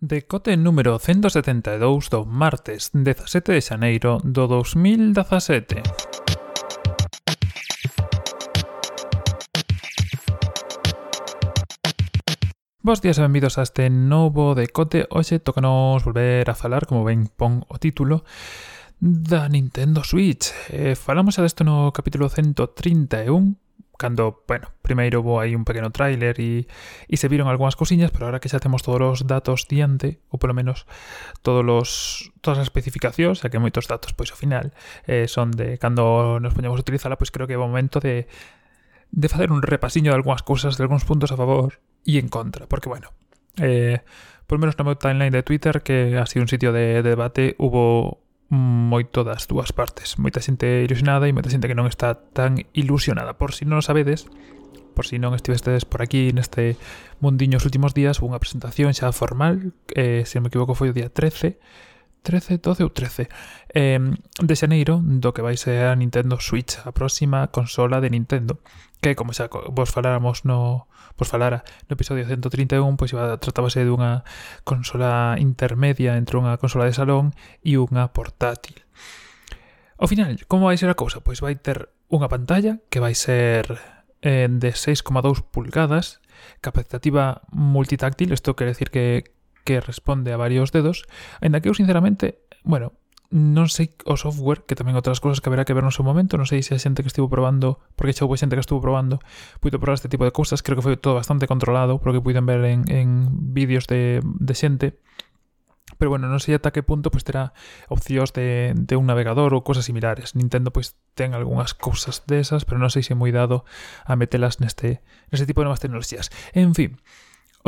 Decote número 172 do martes 17 de xaneiro do 2017. Bos días e benvidos a este novo decote. Hoxe tocanos volver a falar, como ben pon o título, da Nintendo Switch. Eh, falamos xa desto no capítulo 131, cando, bueno, primeiro hubo aí un pequeno tráiler e, e se viron algunhas cosiñas, pero ahora que xa temos todos os datos diante, ou polo menos todos os, todas as especificacións, xa que moitos datos, pois ao final, eh, son de cando nos poñamos a utilizala, pois creo que é o momento de, de facer un repasiño de algunhas cousas, de algúns puntos a favor e en contra, porque, bueno, eh, polo menos no meu timeline de Twitter, que ha sido un sitio de debate, hubo moito das dúas partes. Moita xente ilusionada e moita xente que non está tan ilusionada. Por si non o sabedes, por si non estivestes por aquí neste mundiño os últimos días, unha presentación xa formal, eh, se non me equivoco foi o día 13, 13, 12 ou 13 eh, de xaneiro do que vai ser a Nintendo Switch, a próxima consola de Nintendo, que como xa vos faláramos no vos falara no episodio 131, pois iba tratábase dunha consola intermedia entre unha consola de salón e unha portátil. Ao final, como vai ser a cousa? Pois vai ter unha pantalla que vai ser eh, de 6,2 pulgadas, capacitativa multitáctil, isto quer decir que que responde a varios dedos, ainda que eu sinceramente, bueno, non sei o software, que tamén outras cousas que haberá que ver no seu momento, non sei se a xente que estivo probando, porque xa houve xente que estivo probando, puido probar este tipo de cousas, creo que foi todo bastante controlado, polo que puiden ver en, en vídeos de, de xente, pero bueno, non sei ata que punto pues, terá opcións de, de un navegador ou cosas similares. Nintendo pois pues, ten algunhas cousas desas, pero non sei se é moi dado a metelas neste, neste tipo de novas tecnoloxías. En fin,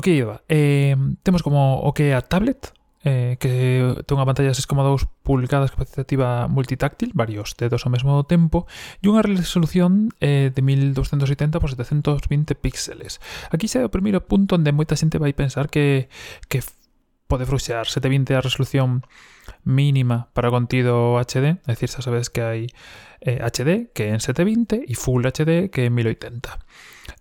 O que iba? Eh, temos como o que é a tablet, eh, que ten unha pantalla 6,2 pulgadas capacitiva multitáctil, varios dedos ao mesmo tempo, e unha resolución eh, de 1280 por 720 píxeles. Aquí xa é o primeiro punto onde moita xente vai pensar que, que pode fruxear 720 a resolución mínima para o contido HD, é dicir, xa sabedes que hai eh, HD que é en 720 e Full HD que é en 1080.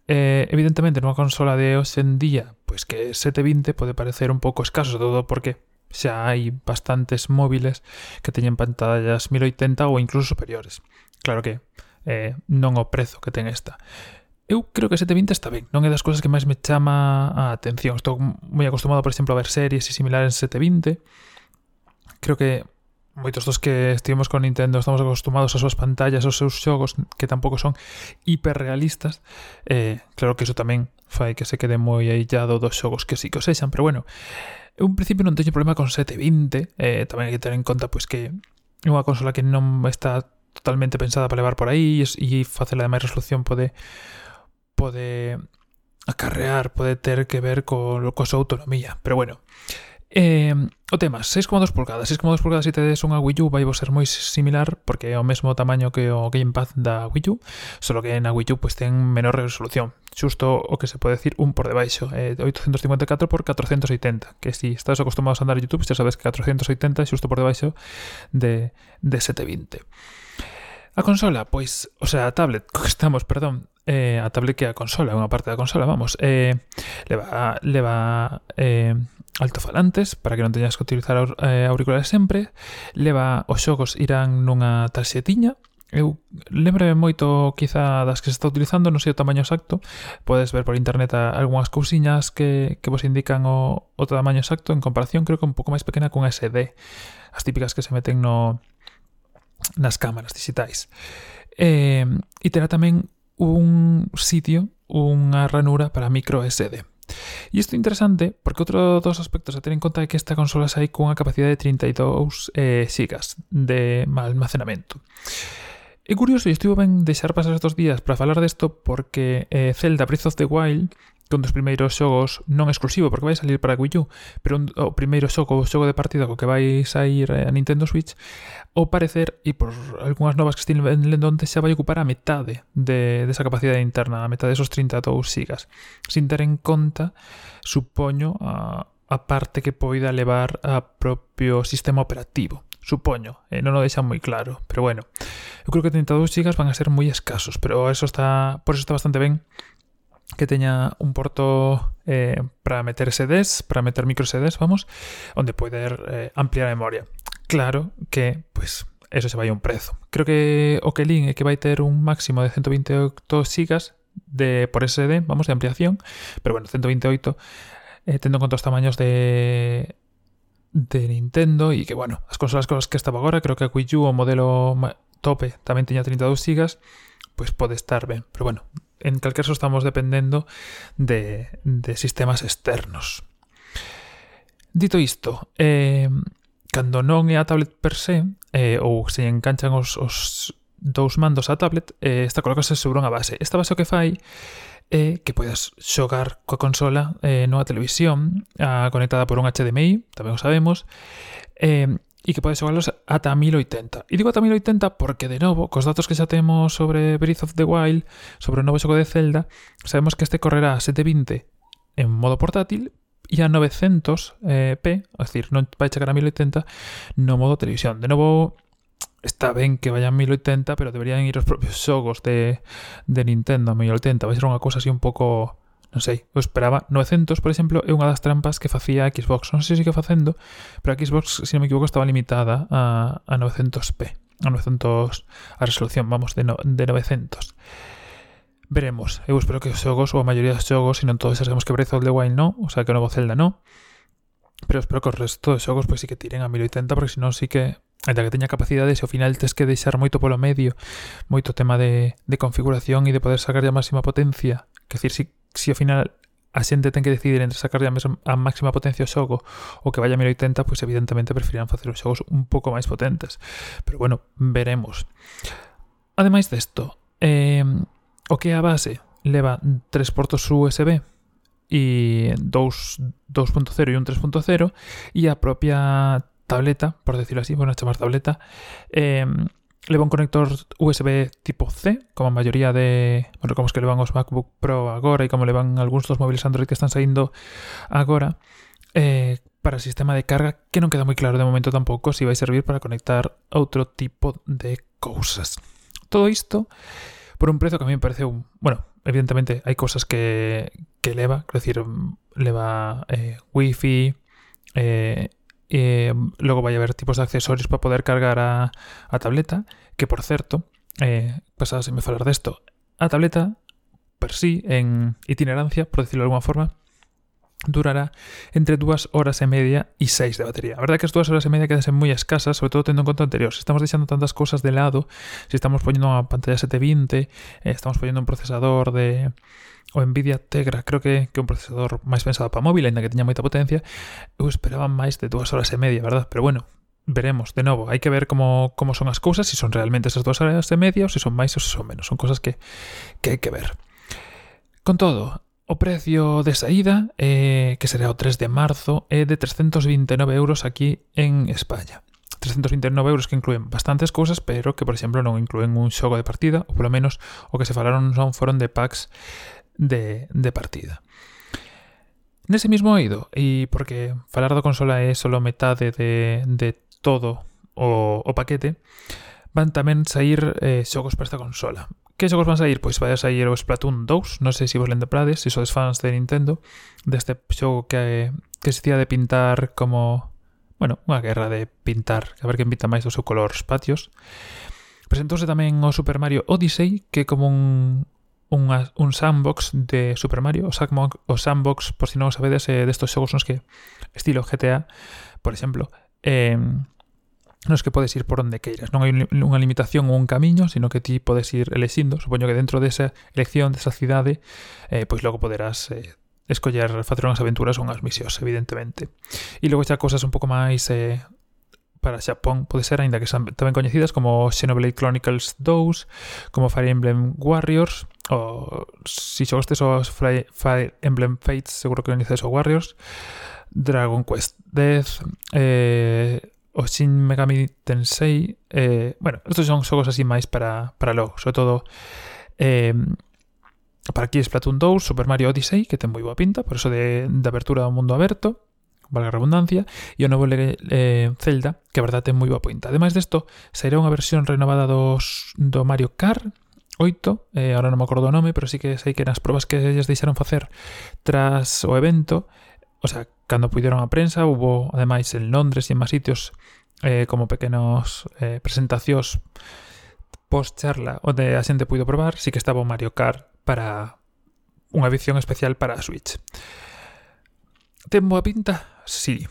Eh, evidentemente, nunha consola de hoxe en día, pois que 720 pode parecer un pouco escaso, todo porque xa hai bastantes móviles que teñen pantallas 1080 ou incluso superiores. Claro que eh, non o prezo que ten esta. Eu creo que 720 está ben, non é das cousas que máis me chama a atención. Estou moi acostumado, por exemplo, a ver series e similares en 720. Creo que moitos dos que estivemos con Nintendo estamos acostumados ás súas pantallas, aos seus xogos que tampouco son hiperrealistas. Eh, claro que iso tamén fai que se quede moi aillado dos xogos que sí que pero bueno eu en principio non teño problema con 720 eh, tamén que ter en conta pois que é unha consola que non está totalmente pensada para levar por aí e facela de máis resolución pode pode acarrear, pode ter que ver co, co súa autonomía, pero bueno Eh, o tema, 6,2 pulgadas. 6,2 pulgadas se tedes unha Wii U vai vos ser moi similar porque é o mesmo tamaño que o Gamepad da Wii U, solo que na Wii U pues, ten menor resolución. Xusto o que se pode decir un por debaixo, eh, 854 por 480, que si estás acostumados a andar a YouTube xa sabes que 480 é xusto por debaixo de, de 720. A consola, pois, o sea, a tablet, estamos, perdón, eh, a tablet que a consola, unha parte da consola, vamos. Eh, leva leva eh, altofalantes para que non teñas que utilizar eh, auriculares sempre. Leva os xogos irán nunha tarxetiña. Eu lembrame moito quizá das que se está utilizando, non sei o tamaño exacto. Podes ver por internet algunhas cousiñas que, que vos indican o, o tamaño exacto en comparación, creo que un pouco máis pequena cun SD, as típicas que se meten no nas cámaras digitais. Eh, e terá tamén un sitio, unha ranura para micro SD. E isto é interesante porque outro dos aspectos a ter en conta é que esta consola sai cunha capacidade de 32 eh, gigas de almacenamento. É curioso e estivo ben deixar pasar estes días para falar desto porque eh, Zelda Breath of the Wild un dos primeiros xogos non exclusivo porque vai salir para Wii U, pero un, o primeiro xogo, o xogo de partida co que vai sair eh, a Nintendo Switch, ao parecer, e por algunhas novas que estive lendo onte, xa vai ocupar a metade de, desa de capacidade interna, a metade desos 32 gigas. sin ter en conta, supoño, a, a parte que poida levar a propio sistema operativo supoño, eh, non o deixan moi claro, pero bueno. Eu creo que 32 GB van a ser moi escasos, pero eso está, por eso está bastante ben que teña un porto eh, para meter SDs, para meter micro SDs, vamos, onde poder eh, ampliar a memoria. Claro que, pues, eso se vai a un prezo. Creo que o que lin é que vai ter un máximo de 128 GB de por SD, vamos, de ampliación, pero bueno, 128 eh, tendo en conta os tamaños de de Nintendo e que, bueno, as consolas cosas que estaba agora, creo que a Wii U o modelo tope tamén teña 32 GB, pois pode estar ben, pero bueno, en tal caso estamos dependendo de, de sistemas externos. Dito isto, eh, cando non é a tablet per se, eh, ou se enganchan os, os dous mandos á tablet, eh, esta colocase sobre unha base. Esta base o que fai é que podes xogar coa consola eh, nunha televisión a, conectada por un HDMI, tamén o sabemos, eh, e que podes xogarlos ata 1080. E digo ata 1080 porque, de novo, cos datos que xa temos sobre Breath of the Wild, sobre o novo xogo de Zelda, sabemos que este correrá a 720 en modo portátil e a 900p, eh, é dicir, non vai chegar a 1080 no modo televisión. De novo, está ben que vayan 1080, pero deberían ir os propios xogos de, de Nintendo a 1080. Vai ser unha cosa así un pouco, non sei, eu esperaba 900, por exemplo, é unha das trampas que facía a Xbox. Non sei se sigue facendo, pero a Xbox, se non me equivoco, estaba limitada a, a 900p, a 900 a resolución, vamos, de, no, de 900. Veremos. Eu espero que os xogos, ou a maioría dos xogos, se non todos sabemos que Breath of the Wild non, o sea, que o novo Zelda non, pero espero que o resto dos xogos pois sí que tiren a 1080, porque senón sí que Ainda que teña capacidades e ao final tes que deixar moito polo medio, moito tema de, de configuración e de poder sacar a máxima potencia. Que decir, si si ao final a xente ten que decidir entre sacar a, mesma, a máxima potencia ao xogo ou que vaya a 1080, pois evidentemente preferirán facer os xogos un pouco máis potentes. Pero bueno, veremos. Ademais desto, eh, o que é a base leva tres portos USB e 2.0 e un 3.0 e a propia tableta, por decirlo así, bueno, chamar tableta, eh, leva un conector USB tipo C, como a maioría de, bueno, como es que levan os MacBook Pro agora e como levan algúns dos móviles Android que están saindo agora, eh, para o sistema de carga que non queda moi claro de momento tampouco se vai servir para conectar outro tipo de cousas. Todo isto por un prezo que a mí me parece un... Bueno, evidentemente hai cosas que, que leva, quero decir, leva eh, Wi-Fi, eh, Eh, logo vai haber tipos de accesorios para poder cargar a, a tableta, que por certo, eh, me falar desto, a tableta per sí, en itinerancia, por decirlo de alguna forma, durará entre dúas horas e media e seis de batería. A verdade é que as dúas horas e media quedan moi escasas, sobre todo tendo en conta o anterior. Se estamos deixando tantas cousas de lado, se estamos poñendo unha pantalla 720, eh, estamos poñendo un procesador de o Nvidia Tegra, creo que, que un procesador máis pensado para móvil, ainda que teña moita potencia, eu esperaba máis de dúas horas e media, verdad? Pero bueno, veremos, de novo, hai que ver como, como son as cousas, se si son realmente esas dúas horas e media ou se si son máis ou se son menos, son cosas que, que hai que ver. Con todo, O precio de saída, eh, que será o 3 de marzo, é de 329 euros aquí en España. 329 euros que incluen bastantes cousas, pero que, por exemplo, non incluen un xogo de partida, ou polo menos o que se falaron son foron de packs de, de partida. Nese mismo oído, e porque falar da consola é solo metade de, de todo o, o paquete, van tamén sair eh, xogos para esta consola. Que xogos van sair? Pois vai a sair o Splatoon 2, non sei se vos lembrades, se sodes fans de Nintendo, deste xogo que, que se tía de pintar como... Bueno, unha guerra de pintar, a ver quen pinta máis do seu color patios. Presentouse tamén o Super Mario Odyssey, que é como un, unha, un sandbox de Super Mario. O sandbox, o sandbox por si non o sabedes, é destos xogos nos que estilo GTA, por exemplo, eh, nos que podes ir por onde queiras. Non hai unha limitación ou un camiño, sino que ti podes ir elexindo. Supoño que dentro desa elección, desa cidade, eh, pois logo poderás eh, escoller facer unhas aventuras ou unhas misións, evidentemente. E logo xa cousas un pouco máis eh, para Xapón pode ser aínda que son tamén coñecidas como Xenoblade Chronicles 2, como Fire Emblem Warriors, o se si xogostes os Fire, Fire Emblem Fates, seguro que coñeces o Warriors, Dragon Quest 10, eh, o Shin Megami Tensei, eh, bueno, estos son xogos así máis para, para logo, sobre todo eh, para aquí Splatoon 2, Super Mario Odyssey, que ten moi boa pinta, por eso de, de apertura do mundo aberto, valga a redundancia, e o novo eh, Zelda, que a verdade ten moi boa pointa. Ademais desto, sairá unha versión renovada dos, do Mario Kart 8, eh, ahora non me acordo o nome, pero sí que sei que nas probas que lles deixaron facer tras o evento, o sea, cando puideron a prensa, hubo ademais en Londres e en máis sitios eh, como pequenos eh, presentacións post charla onde a xente puido probar, sí que estaba o Mario Kart para unha edición especial para a Switch. Ten boa pinta, sí.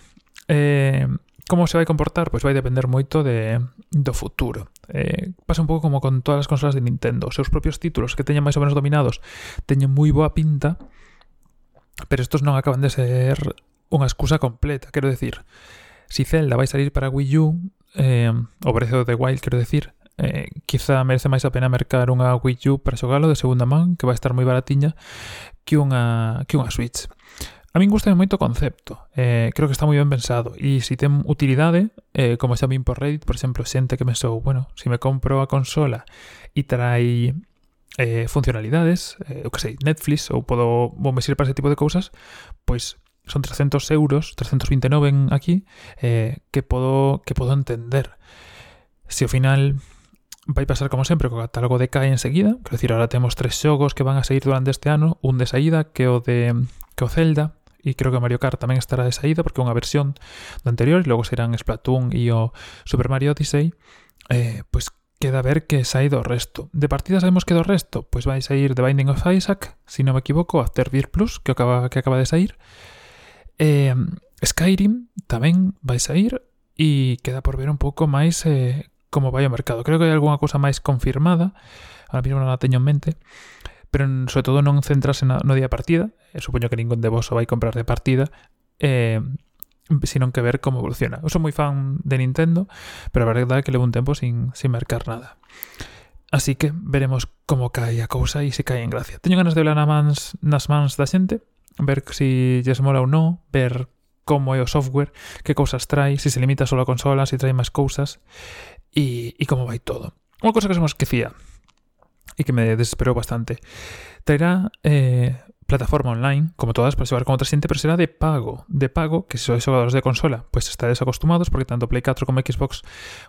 Eh, como se vai comportar? Pois vai depender moito de, do futuro. Eh, pasa un pouco como con todas as consolas de Nintendo. Os seus propios títulos que teñen máis ou menos dominados teñen moi boa pinta, pero estos non acaban de ser unha excusa completa. Quero decir, si Zelda vai salir para Wii U, eh, o Breath of the Wild, quero decir, eh, quizá merece máis a pena mercar unha Wii U para xogalo de segunda man, que vai estar moi baratiña, que unha, que unha Switch. A min gusta moito o concepto, eh, creo que está moi ben pensado, e se si ten utilidade, eh, como xa vin por Reddit, por exemplo, xente que me sou, bueno, se si me compro a consola e trai eh, funcionalidades, eh, o que sei, Netflix, ou podo bom, me para ese tipo de cousas, pois son 300 euros, 329 en aquí, eh, que podo que podo entender. Se ao final vai pasar como sempre, co catálogo de cae enseguida, quero decir, ahora temos tres xogos que van a seguir durante este ano, un de saída, que é o de que o Zelda, e creo que Mario Kart tamén estará de porque é unha versión do anterior e logo serán Splatoon e o Super Mario Odyssey eh, pois queda ver que sai do resto. De partida sabemos que do resto pois vai sair The Binding of Isaac, se si non me equivoco, Afterbirth Plus, que acaba, que acaba de sair. Eh, Skyrim tamén vai sair e queda por ver un pouco máis eh, como vai o mercado. Creo que hai algunha cousa máis confirmada, ahora mesmo non la teño en mente, pero sobre todo non centrarse na, no día partida, e supoño que ningún de vos o vai comprar de partida, eh, sino que ver como evoluciona. Eu sou moi fan de Nintendo, pero a verdade é que levo un tempo sin, sin mercar nada. Así que veremos como cae a cousa e se cae en gracia. Teño ganas de hablar na mans, nas mans da xente, ver se si lles mola ou non, ver como é o software, que cousas trae, se si se limita solo a consolas, se si trae máis cousas e, e como vai todo. Unha cousa que se me esquecía, e que me desesperou bastante. Traerá eh, plataforma online, como todas, para xogar con outra xente, pero será de pago. De pago, que se sois xogadores de consola, pues estaréis acostumados, porque tanto Play 4 como Xbox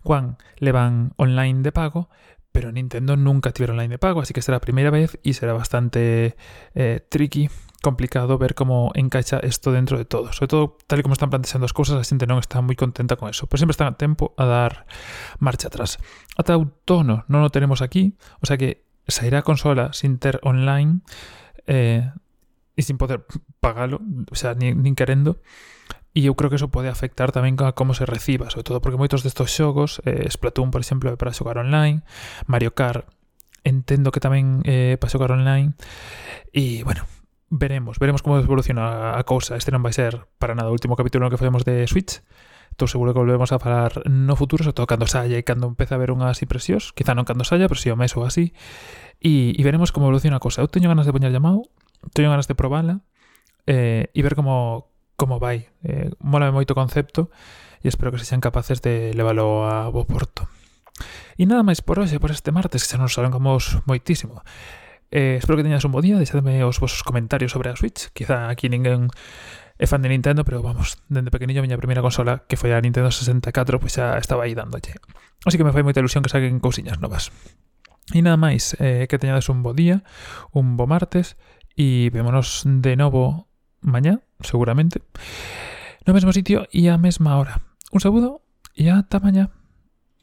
One levan online de pago, pero Nintendo nunca tiveron online de pago, así que será a primeira vez e será bastante eh, tricky complicado ver cómo encaixa isto dentro de todo. Sobre todo, tal y como están planteando as cousas, a xente non está moi contenta con eso. Pero sempre están a tempo a dar marcha atrás. Ata outono non o tenemos aquí, o sea que sair a consola sin ter online eh, e sin poder pagalo, o sea, nin, nin querendo, E eu creo que eso pode afectar tamén a como se reciba, sobre todo porque moitos destos xogos, eh, Splatoon, por exemplo, é para xogar online, Mario Kart entendo que tamén é eh, para xogar online, e, bueno, veremos, veremos como evoluciona a cousa, este non vai ser para nada o último capítulo no que facemos de Switch, proxecto seguro que volvemos a falar no futuro, sobre todo cando saia e cando empeza a haber unhas impresións, quizá non cando saia, pero si sí o mes ou así, e, e veremos como evoluciona a cosa. Eu teño ganas de poñer llamado, teño ganas de probala eh, e ver como, como vai. Eh, mola moito o concepto e espero que sexan capaces de leválo a bo porto. E nada máis por hoxe, por este martes, que xa nos alongamos moitísimo. Eh, espero que teñas un bo día, deixadme os vosos comentarios sobre a Switch. Quizá aquí ninguén é fan de Nintendo, pero vamos, dende pequeniño a miña primeira consola, que foi a Nintendo 64, pois xa estaba aí dándolle. Así que me fai moita ilusión que saquen cousiñas novas. E nada máis, eh, que teñades un bo día, un bo martes, e vémonos de novo mañá, seguramente, no mesmo sitio e á mesma hora. Un saludo e ata mañá.